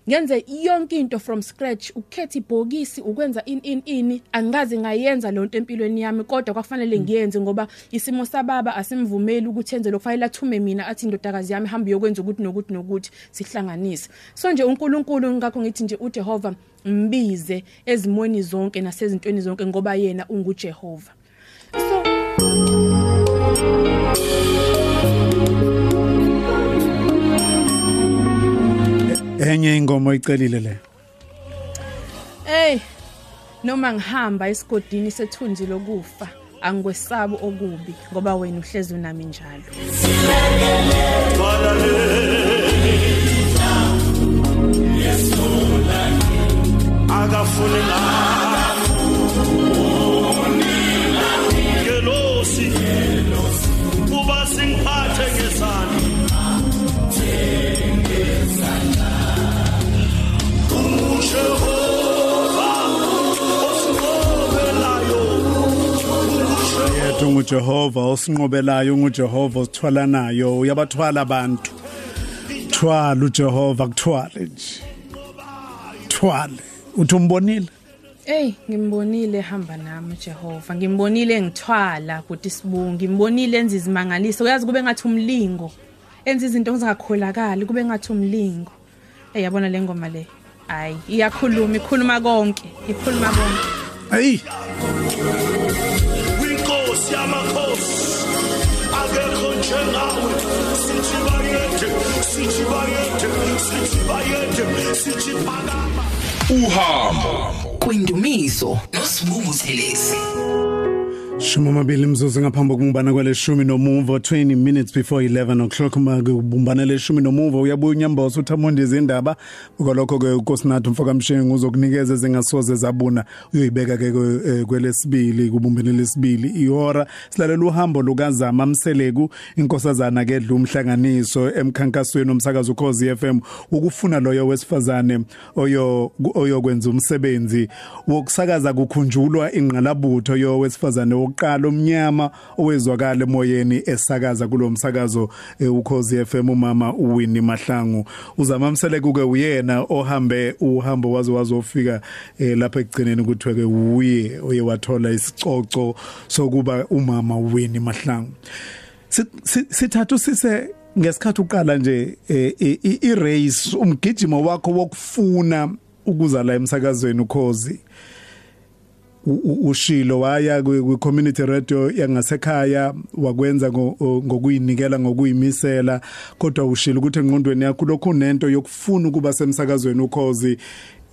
ngenze yonke into from scratch ukukhetha ibhokisi ukwenza in in in angazi ngayenza lonto empilweni yami kodwa kwafanele ngiyenze ngoba isimo sababa asimvumeli ukuthi enze lokufanele athume mina athi indodakazi yami hamba yokwenza ukuthi nokuthi nokuthi sihlanganise. So nje uNkulunkulu ngakho ngithi nje uJehova mbize ezimweni zonke nasezintweni zonke ngoba yena unguJehova. So enye ingoma oyicelile le. Hey noma ngihamba esigodini sethunzi lokufa angikwesabi okubi ngoba wena uhlezi unami njalo. Akafune ngelosi yethu nguJehova osinqobelayo nguJehova osithwalanayo uyabathwala abantu. Thwala uJehova kuthwale nje. Thwale. Uthi umbonile? Ey ngimbonile hamba nami Jehova ngimbonile ngithwala ukuthi sibungi ngimbonile enza izimangaliso. Uyazi kube ngathi umlingo. Enza izinto ngizakholakala kube ngathi umlingo. Ey yabona le ngoma le. Hayi iyakhuluma ikhuluma konke ikhuluma konke. Hey winkosi yamakhosi akekho njengawe. Sithi bayede sithi bayede sithi bayede sithi phakama uhambo. Kwindumiso nosibunguselezi Shuma mabili mzuzu ngaphambi kokungibana kwaleshumi nomuvo 20 minutes before 11 o'clock make ubumbana leshumi nomuvo uyabuya unyamboso uthamondi izindaba. Ngokulokho ke unkosinathi mfoka mshengu uzokunikeza ezingasoze zabuna uyoyibeka ke kwe- eh, kwelesibili kubumbene lesibili ihora. Silalela uhambo lukazama mseleku inkosazana ke dlu umhlanganiso emkhankasweni omsakazo ukhozi FM ukufuna loyo wesifazane oyo oyokwenza umsebenzi wokusakaza kukhunjulwa ingqalabutho yo wesifazane wokuqala omnyama owezwakala emoyeni esakaza kulo msakazo eh, ukhozi FM umama uWinnie Mahlangu. Uzama mseleku ke uyena ohambe uhambo wazo wazofika eh, lapha ekugcineni kuthiwe ke uye oye wathola isicoco sokuba umama uWinnie Mahlangu. Si- si- sithathu sise ngesikhathi uqala nje eh, i- race umgijimo wakho wokufuna ukuza la emsakazweni ukhozi. Ushilo waya kwi kwi- community radio yangasekhaya wakwenza ngo- o- ngokuyinikela ngokuyimisela kodwa ushilo ukuthi engqondweni yakho lokhu nento yokufuna ukuba semsakazweni ukhozi.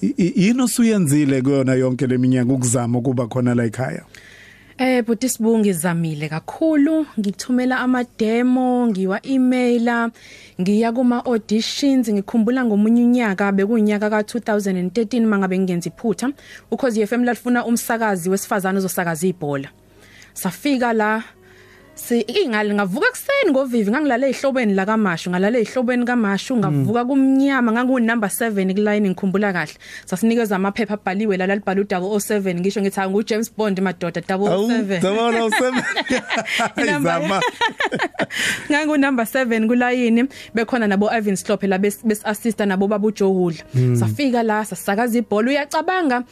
I- i- yini osuyenzile kuyona yonke leminyaka ukuzama ukuba khona la ekhaya? Eh buti sibungi zamile kakhulu. Ngithumela ama demo ngiwa emaila ngiya kuma auditions ngikhumbula ngomunye unyaka bekunyaka ka 2013 mangabe ngenza iphutha ukhozi FM lalifuna umsakazi wesifazana ozosakaza ibhola. Safika la si ingale ngavuka ekseni ngovivi ngangilala ezihlobeni la kaMashu ngalala ezihlobeni kaMashu ngavuka kumnyama ngangu number 7 kuline ngikhumbula kahle. Sasinikeza amaphepha abhaliwe la libhala u007 ngisho ngithi ngu James Bond madoda 007 Dabona usem. Inamba- Izama. ngangu number 7 kulayini bekhona nabo Ivan Slophe la bes bes assista nabo babu Johula safika la sasakaza ibhola uyacabanga.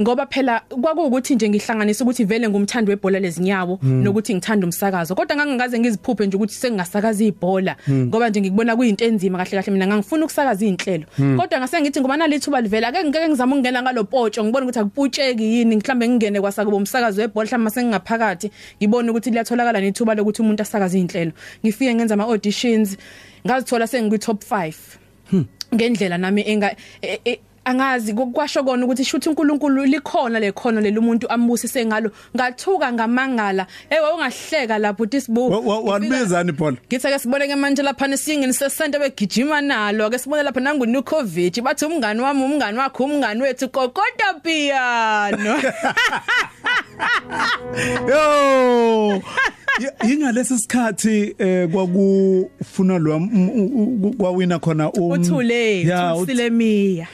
Ngoba phela kwakuwukuthi nje ngihlanganisa ukuthi vele ngumthandi webhola lezinyawo nokuthi ngithanda umsakazo. Kodwa ngangikaze ngiziphuphe nje ukuthi sengingasakaza ibhola ngoba nje ngikubona kuyinto enzima kahle kahle mina ngangifuna ukusakaza izinhlelo kodwa ngase ngithi ngoba nalithuba livela ake ngeke ngizama ukungena ngalopotsho ngibone ukuthi akuputsheki yini mhlambe ngingene kwasakuba umsakazo webhola mhlawumbe mase ngingaphakathi ngibone ukuthi liyatholakala nethuba lokuthi umuntu asakaze izinhlelo ngifike ngenza ama auditions ngazithola sengikwi top 5 ngendlela nami enga e- e- angazi kwasho kona ukuthi shuthi uNkulunkulu likhona lekhono lelumuntu ambusise ngalo ngathuka ngamangala hey wawungahleka lapho uthi sibu Wa- wa- Wanibizani Paul? Ngithi ke sibone ke manje lapha nesingini sesente begijima nalo ke sibone lapha nangu Nukovic bathi umngani wami umngani wakho umngani wethu Kokota piano Yo! Y- Yingalesi sikhathi eh kwakufuna lo kwawina khona um uthule Yeah, uth- uthule miya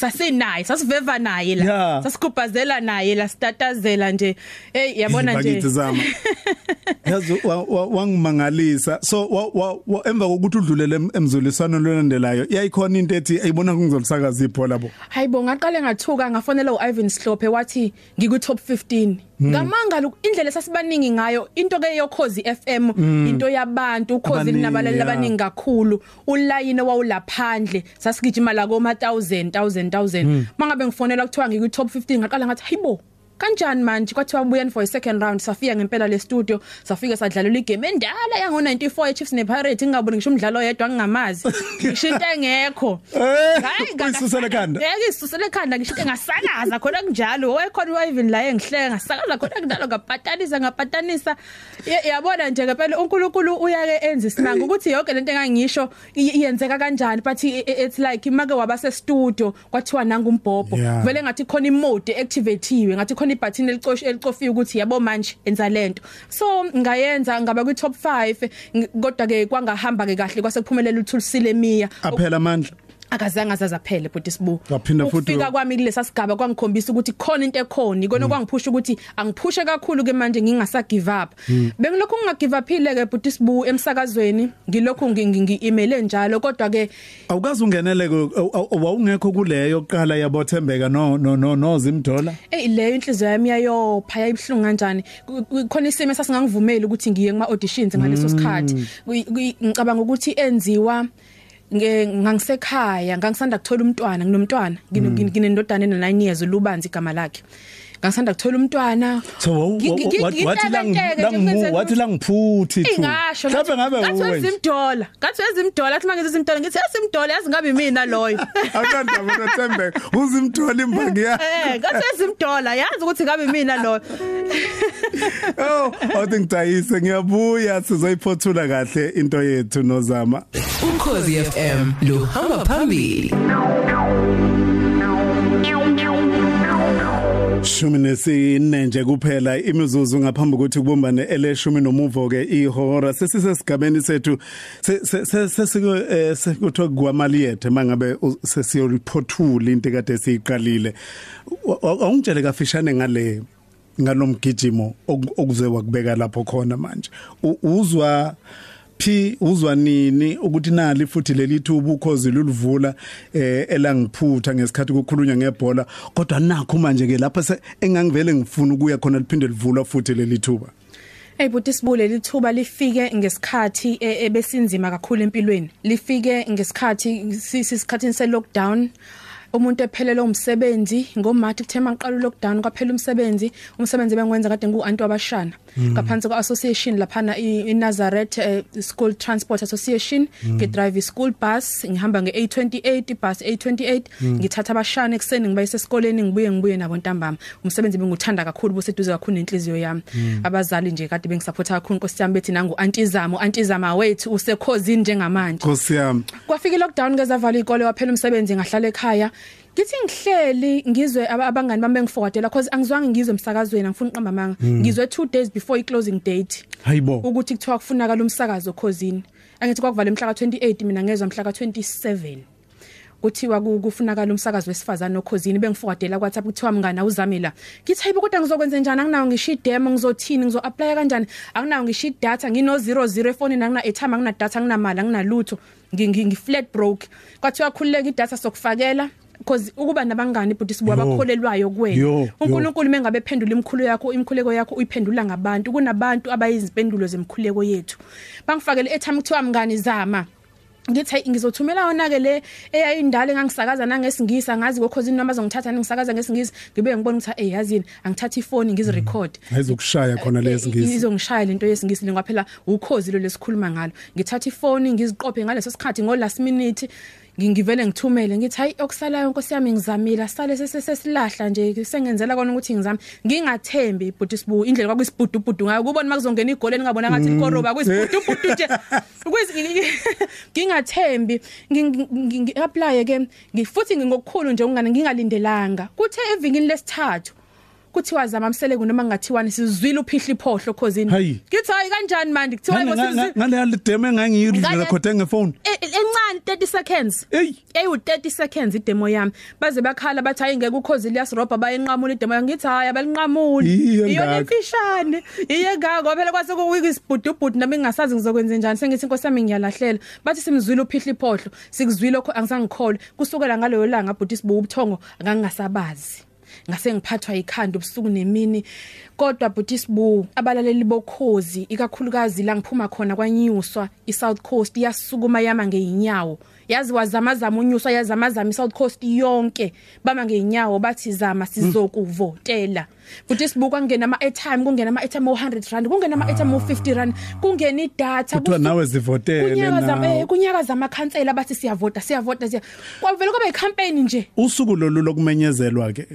sasinaye sasiveva naye la Yeah. sasikubhazela naye la statazela nje hey yabona nje Bakithi zama. Yazi wa- wa- wangimangalisa. So wa- wa- wa- emva kokuthi udlulele em- emzuliswano lolandelayo yayikhona into ethi ayibona kungizolisakaza ibhola bo. hayibo ngaqale ngathuka ngafonela uIvan Slophe wathi ngiku top 15 ngamangala indlela sasibaningi ngayo into ke yokhozi FM into yabantu ukhozi Abaningi, linabalali yeah. abaningi kakhulu. Ulayini wawulaphandle sasigijima la koma 1000 1000 1000 mangabe ngifonela kuthiwa ngiku top 15 ngaqala ngathi hayibo kanjani manje? Kwathiwa buyen for a second round safika ngempela le studio safika sadlalela igame endala yango 94 eChiefs nePirates ngingaboni ngisho umdlalo oyedwa ngingamazi ngisho into engekho Eh, Hayi, ngaka- uyisusela ekhanda? Yeke isusele ekhanda ngisho ngasakaza khona kunjalo. Wayekhona uIvan la engihleka ngasakaza khona kunjalo ngapatanisa ngapatanisa Ye- yabona nje ngempela uNkulunkulu uyake enza isimanga ukuthi yonke lento engangisho i- iyenzeka kanjani but i- i- it's like make wabase studio kwathiwa nanga umbhobho. Yeah. vele ngathi khona imode activatewe ngathi khona ibutton elicoshi elicofiwe ukuthi yabo manje enza lento so ngayenza ngaba kwi top 5 kodwa ke kwangahamba ke kahle kwasekuphumelela uThulisile Miya Aphela amandla. Akazange azaza phele bhuti sibu Waphinda futhi ukufika wa- kwami kulesa sigaba kwangikhombisa ukuthi khona into ekhona ikona kwangiphusha ukuthi angiphushe kakhulu ke manje ngingasa give up. Bengilokhu nginga give upile ke bhuti sibu emsakazweni ngilokhu ngi-emaile njalo kodwa ke Awukazi ungenele wawungekho kuleyo qala yabothembeka no no no nozimdola. hey leyo inhliziyo yami yayopha yayibhlungu kanjani? Ku- ku- khona isimo sasingangivumeli ukuthi ngiye kuma auditions ngaleso sikhathi. Kuyi- kuyi- ngicabanga ukuthi enziwa nge ngangisekhaya ngangisanda kuthola umntwana nginomntwana ngine- ngine- nginendodana ena 9 years ulubanzi igama lakhe. Ngangisanda kuthola umntwana So wa- Ngi- wa- ngi- wa- ngi- wathi lang ngintebenteke nje, lang ngenze- wathi langiphuthi thu. Ingasho Mhlawumbe ngabe ngathi uwe. nje. wezimdola ngathi wezimdola athi mangithi izimdola ngithi yasimdola yazi ngabe mina loyo Awunanda bona Thembeka uzimthola imbangi ya. eh ngathi wezimdola yazi ukuthi ngabe mina loyo Oh, awuthi ngidayise ngiyabuya sizoyiphothula kahle into yethu nozama. Ukhozi FM lo hamba phambili. Shumi nesine nje kuphela. Imizuzu ngaphambi kokuthi kubumbane eleshumi nomuvo ke ihora. Sesisesigabeni sethu sesiko sekuthiwa kwamaliyethe mangabe sesiyoripothula into kade siyiqalile. Awungitshele kafishane ngale ngalomgijimo oku- okuze wakubeka lapho khona manje. Uzwa phi uzwa nini ukuthi nali futhi leli thuba ukhozi lulivula eh elangiphutha ngesikhathi kukhulunywa ngebhola kodwa nakho manje ke lapha engangivele ngifuna ukuya khona liphinde livula futhi leli thuba Hey buti sibule lithuba lifike ngesikhathi e- ebesinzima kakhulu empilweni. Lifike ngesikhathi sisikhathini se lockdown. Umuntu ephelele umsebenzi ngoMarch kuthema ngiqala lockdown kwaphela umsebenzi umsebenzi bengwenza kade ngu antu abashana ngaphansi kwa association laphana i Nazareth eh, School Transport Association ngi drive school bus ngihamba nge A28 bus A28 ngithatha abashana ekseni ngibayise esikoleni ngibuye ngibuye nabo ntambama umsebenzi benguthanda kakhulu buseduze kakhulu nenhliziyo yami. Abazali nje kade bengisupporta kakhulu nkosi yami bethi nangu antizamo antizama wethu usekhozini njengamanje. Nkosi yami. Kwafika lockdown ke zavala ikole waphela umsebenzi ngahlala ekhaya. Ngithi ngihleli ngizwe aba- abangani bami bengiforwardela because angizwange ngizwe emsakazweni angifuni uqamba manga. Ngizwe 2 days before i closing date. hayibo ukuthi kuthiwa kufunakala umsakazo khosini angithi kwakuvala mhla ka28 mina ngezwe mhla ka27 kuthiwa ku- kufunakala umsakazo wesifazane nokhosini bengiforwardela kwathi kuthiwa mngana uzame la ngithi hayibo kodwa ngizokwenza njani? Anginawo ngisho idemo ngizothini? Ngizo apply kanjani? Anginawo ngisho idatha ngino 00 efonini angina airtime angina data anginamali anginalutho. Ngi- ngi ngi flat broke. Kwathiwa khululeka idatha sokufakela. Because ukuba nabangani but sibuya Yo. bakholelwayo Yo, kuwena. Yo. uNkulunkulu mengabe phendula imikhulo yakho imkhuleko yakho uyiphendula ngabantu kunabantu abayizimpendulo zemkhuleko yethu. Bangifakele airtime kuthiwa mngani zama. Ngithi hayi ngizothumela yona ke le eyayindala engangisakaza nangesingisi angazi kokhosini noma bazongithatha ningisakaza ngesingisi. Ngibe ngibona ukuthi hey yazini angithatha ifoni ngizirecord. Ayizokushaya khona lesingisi izongishaya lento yesingisi ngoba phela ukhozi lo lesikhuluma ngalo. Ngithatha ifoni ngiziqophe ngaleso sikhathi ngo last minute. Ngi- ngivele ngithumele ngithi hayi okusalayo nkosi yami ngizamile sale sesilahla nje sengenzela kona ukuthi ngizame ngingathembi but isibu indlela kwakuyisibhudubudu ngayo kubona makuzongena igole ningabona ngathi likoroba kuyisibhudubudu nje ngingathembi ngi-apply ke ngifuthi ngokukhulu nje ungane ngingalindelanga kuthe evikini lesithathu kuthiwa zama msele kunoma ngathiwani sizwile uphihla iphohlo khosini Hayi. ngithi hayi kanjani manje kuthiwa ngale ngale demo engangiyidlula Ngale- khothe ngefone E- encane 30 seconds. Ey. eyu 30 seconds idemo yami. Baze bakhala bathi hayi ngeke ukhozi liyasirobha bayenqamula idemo yami. Ngithi hayi abalinqamuli Iye iyona ngaka. emfishane iye ngako phela kwase kuwiki isibhudubhudu nami ngingasazi ngizokwenza njani. Sengithi inkosi yami ngiyalahlela. Bathi simzwile uphihla iphohlo. Sikuzwile kho angizangikhole kusukela ngaleyo langa bhuti sibu ubuthongo akangasabazi ngase ngiphathwa ikhanda ubusuku nemini. Kodwa bhuti sibu abalaleli bokhozi ikakhulukazi la ngiphuma khona kwanyuswa iSouth Coast yasukuma yama ngeinyawo yazi wazamazama unyuswa yazamazama iSouth Coast yonke bama ngeinyawo bathi zama sizokuvotela. Futhi sibuka kungena ama airtime kungena ama airtime o100 rand kungena ama airtime o50 rand kungena idatha kuthiwa nawe zivotele kunyaka zama nawe eh, kunyaka zama khansela bathi siyavota siyavota siya kwavela kube icampaign nje. Usuku lolu lokumenyezelwa ke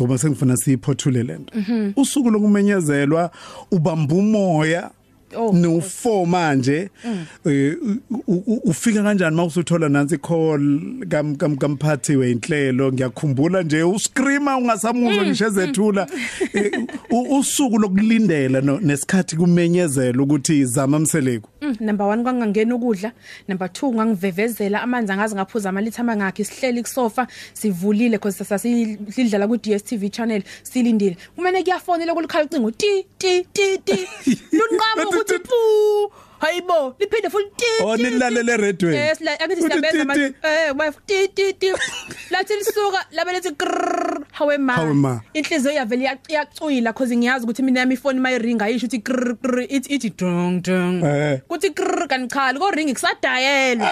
ngoba sengifuna siyiphothule lento. Usuku lokumenyezelwa ubamba umoya. No4 manje eh, u- u- ufika kanjani mawusuthola nansi call kam kam kamphathi wenhlelo? Ngiyakhumbula nje uscreama ungasamuzwa ngisho ezethula. Eh, u- usuku lokulindela nesikhathi kumenyezela ukuthi zama mseleku Mm, number 1 kwangangena ukudla. Number 2 ngangivevezela amanzi angazi ngaphuza amalitha mangakhi sihleli kusofa sivulile because sasidlala ku DStv channel silindile. Kumene kuyafonela kulikhala ucingo ti ti ti ti. Lunqaba ukuthi pu hayibo liphinde futhi ti Oh, ti, ti. nilalele eradweni? yes la akithi Uthi siyabenza ti, ama ti. eh ba ti ti ti lathi lisuka labe lethi krrr hawe ma Hawe ma. inhliziyo yavele iya- iyacwila cause ngiyazi ukuthi mina yami ifoni mayiringa ayisho ukuthi krrr krrr ithi ithi dong dong Eh. kuthi krrr kanichala ko ring kusadayelwa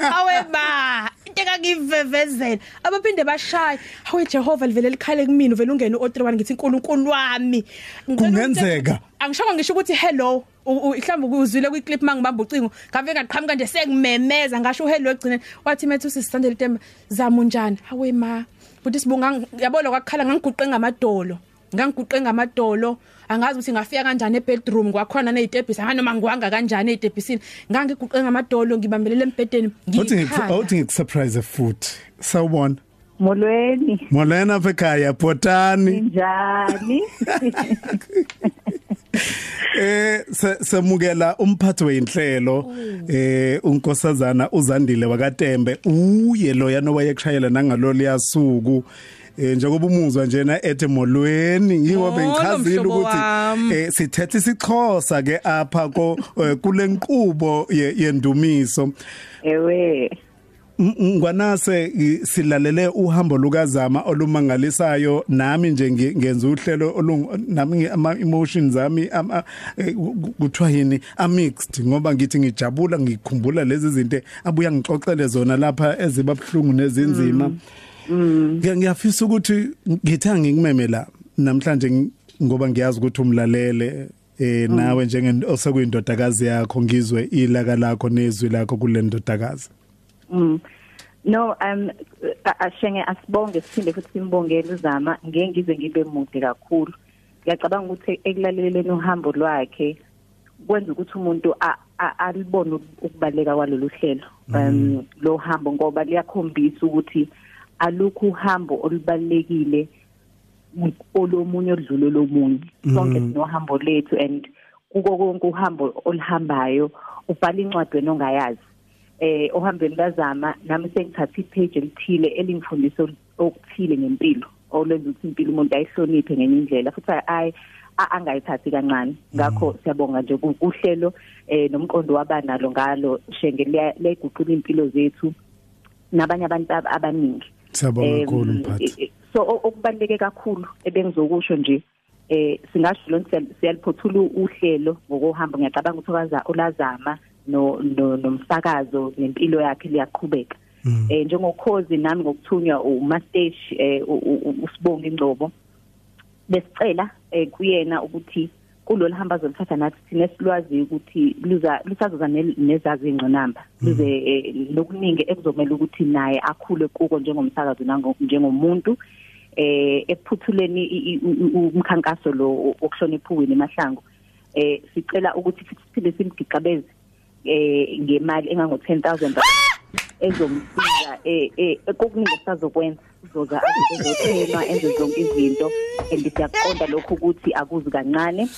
awe ba into kakivevezela abaphinde bashaya hawe Jehova livele likhale kumina uvela ungena u03 ngithi uNkulunkulu wami Ngicela Kungenzeka. ukuthi- angishongo ngisho ukuthi hello u- u- mhlawumbe ukuzwile kwi clip mangibamba ucingo ngave ngaqhamuka nje sengimemeza ngasho hello egcine wathi methu sisandele temba zama unjani? Hawe ma futhi sibunga yabona kwakhala ngangiguqe ngamadolo ngangiguqe ngamadolo angazi ukuthi ngafika kanjani ebedroom kwakhona nezitebhisi nganoma ngiwanga kanjani ezitebhisini ngangiguqe ngamadolo ngibambelele embedeni uthi ngikhala uthi ngikusurprise futhi sawubona. Molweni, molena apha ekhaya bhotani. Njani? eh se- semukela umphathi weinhlelo eh unkosazana uzandile wakaTembe uye loya nowayekushayela nangalo liyasuku eh njengoba umuzwa njena ethe molweni yiwo bengichazile ukuthi eh sithethe isixhosa ke apha ko eh, kule nkqubo ye- yendumiso. Ewe, ngwanase i- silalele uhambo lukazama olumangalisayo. Nami nje ngi- ngenza uhlelo olung nami ngi- ama emotions ami ama eh, ku- ku- kuthiwa yini? A mixed ngoba ngithi ngijabula ngikhumbula lezi zinto abuya ngixoxele zona lapha eziba buhlungu nezinzima. Ngiya- ngiyafisa ukuthi ngithe ngikumeme la namhlanje ng- ngoba ngiyazi ukuthi umlalele eh nawe njenge osekuyindodakazi yakho ngizwe ilaka lakho nezwi lakho kule ndodakazi. Mm. No, um a- ashenge asibonge siphinde futhi simbongele uzama ngeke ngize ngibe mude kakhulu. Ngiyacabanga ukuthi ekulaleleni uhambo lwakhe kwenza ukuthi umuntu a- a- alibone ukubaleka kwalolu hlelo. Um lo hambo ngoba liyakhombisa ukuthi alukho uhambo olubalekile olomunye odlule lomunye sonke sinohambo lethu and kuko konke uhambo oluhambayo ubhala incwadi wena ongayazi eh ohambeni lazama nami sengithatha ipage elithile elingifundisa okuthile ngempilo olenza ukuthi impilo umuntu ayihloniphe ngenye indlela futhi ayi angayithathi kancane. Ngakho siyabonga nje kuhlelo eh nomqondo wabanalo ngalo shenge leyiguqula impilo zethu nabanye abantu abaningi. Siyabonga kakhulu mphathi. so okubaleke kakhulu ebengizokusho nje eh singasho lonke siyaliphothula uhlelo ngokuhamba. Ngiyacabanga ukuthi okaza ulazama no nomsakazo nempilo yakhe liyaqhubeka. Eh njengokhozi nami ngokuthunywa umastesh eh usibonga ingcobo besicela eh kuyena ukuthi kulolu hamba zolithatha nathi thina silwazi ukuthi luza lusazoza nezazi ingqinamba luze lokuningi ekuzomela ukuthi naye akhule kuko njengomsakazi njengomuntu eh ephuthuleni umkhankaso lo okuhlonipha uwini emahlango eh sicela ukuthi siphinde simgigabeze eh ngemali engango 10000 ezomsiza eh eh kokuningi sazokwenza uzoza azothelwa enze zonke izinto. And siyaqonda lokho ukuthi akuzi kancane.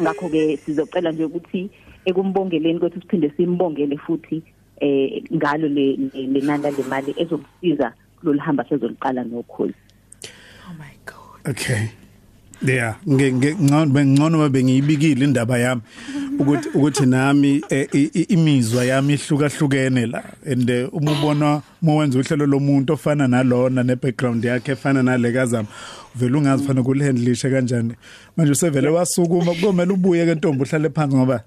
Ngakho ke sizocela nje ukuthi ekumbongeleni kwethu siphinde simbongele futhi eh ngalo le lenanda lemali ezomsiza kulolu hamba sezoliqala nokhozi oh my god. Okay. Yeah ngengcono bengiyibikile indaba yami ukuthi ukuthi nami imizwa yami ihlukahlukene la. And uma ubona uma wenza uhlelo lomuntu ofana nalona ne background yakhe efana nale kazama vele ungazi fanele kulihandlishe kanjani. Manje usevele wasukuma kumele ubuye ke ntombi uhlale phansi ngoba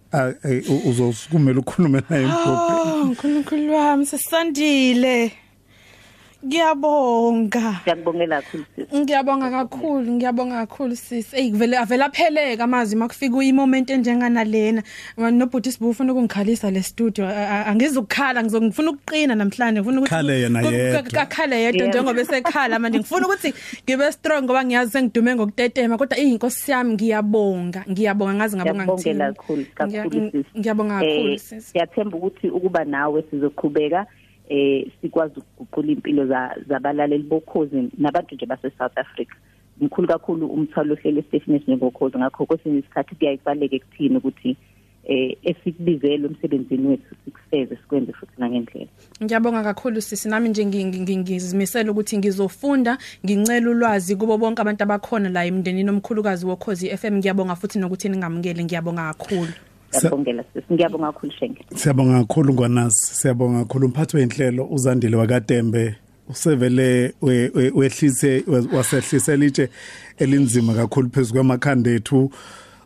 uzosukumela ukukhuluma naye imphoqi uNkulunkulu wami sesandile Ngiyabonga. Ngiyakubongela kakhulu sisi. Ngiyabonga kakhulu, ngiyabonga kakhulu sisi. Ey kuvele avela pheleka amazi makufika uimoment enjengana lena. Nobhuti sibu ufuna ukungikhalisa le studio. Angizukukhala ngizongifuna ukuqina namhlanje. Ngifuna ukuthi Khale yena yedwa. Kakhale yedwa njengoba esekhala manje ngifuna ukuthi ngibe strong ngoba ngiyazi sengidume ngokutetema kodwa inkosi yami ngiyabonga. Ngiyabonga ngazi ngabonga ngithini. Ngiyabongela kakhulu kakhulu sisi. Ngiyabonga kakhulu sisi. Siyathemba ukuthi ukuba nawe sizoqhubeka eh sikwazi ukuguqula impilo zabalaleli bokhozi nabantu nje base South Africa. Mkhulu kakhulu umthwalo ohlele Stephen njengokhozi ngakho kwesinye isikhathi kuyayibaleke kuthini ukuthi eh esikubizele umsebenzini wethu sikufeze sikwenze futhi nangendlela. Ngiyabonga kakhulu sisi. Nami nje ngizimisela ukuthi ngizofunda ngincela ulwazi kubo bonke abantu abakhona la emndenini omkhulukazi wokhozi FM ngiyabonga futhi nokuthi ningamukele ngiyabonga kakhulu. Siyabongela sisi ngiyabonga kakhulu Shenge. Siyabonga kakhulu ngwanasi. Siyabonga kakhulu. Umphathi wenhlelo uzandile wakaTembe usevele wehlise wasehlise litshe elinzima kakhulu phezulu kwamakhanda ethu.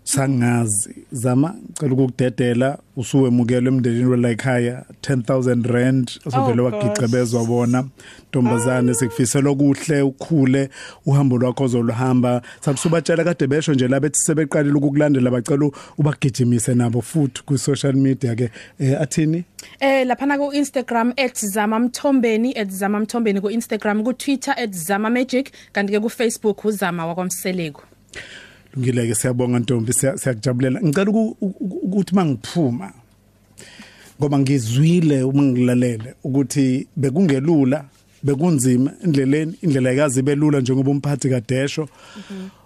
Sangazi zama cela ukukudedela usuwemukela emndenini welayikhaya 10000 rand usuvele wagicebezwa bona ntombazane sikufisela okuhle ukhule uhambo lwakho ozoluhamba. Sathi subatshela kade besho nje labethi sebeqalile ukukulandela bacela ubagijimise nabo futhi ku social media ke. Athini? Eh lapha ku Instagram @zamamthombeni @zamamthombeni ku Instagram ku Twitter @zamamagic kanti ke ku Facebook uzama wakwamseleko. Ngileke siyabonga Ntombi siyakujabulela. Ngicela ukuthi mangiphuma ngoba ngizwile uma ngilalele ukuthi bekungelula bekunzima endleleni indlela ikazi belula njengoba umphathi kadesho.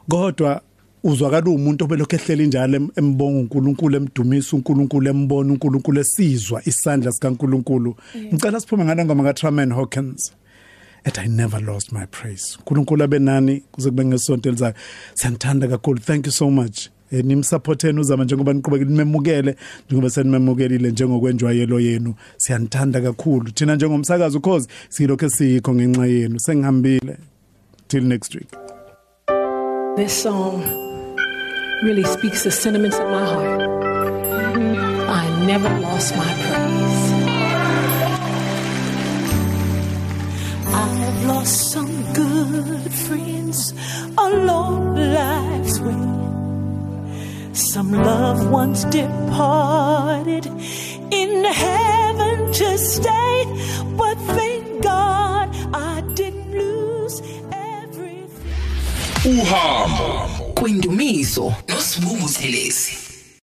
Kodwa uzwakala umuntu obelokho ehlela njalo embonga uNkulunkulu emdumisa uNkulunkulu embona uNkulunkulu esizwa isandla sikaNkulunkulu. Ngicela siphume ngale ngoma kaTraman Hawkins. And I never lost my praise. uNkulunkulu abenani kuze kube ngesonto elizayo. Siyanthanda kakhulu. Thank you so much. Nimsupporteni uzama njengoba niqhubeka nimemukele njengoba senimemukelile njengokwenjwayelo yenu. Siyanthanda kakhulu. Thina njengomsakazo cause silokho esikho ngenxa yenu. Sengihambile. Till next week. This song really speaks the sentiments of my heart. I never lost my praise. I've lost some good friends. Along life's way. Some loved ones departed. In heaven to stay, but thank God I didn't lose everything. Uhambo. Kwindumiso. Nosibungu thelezi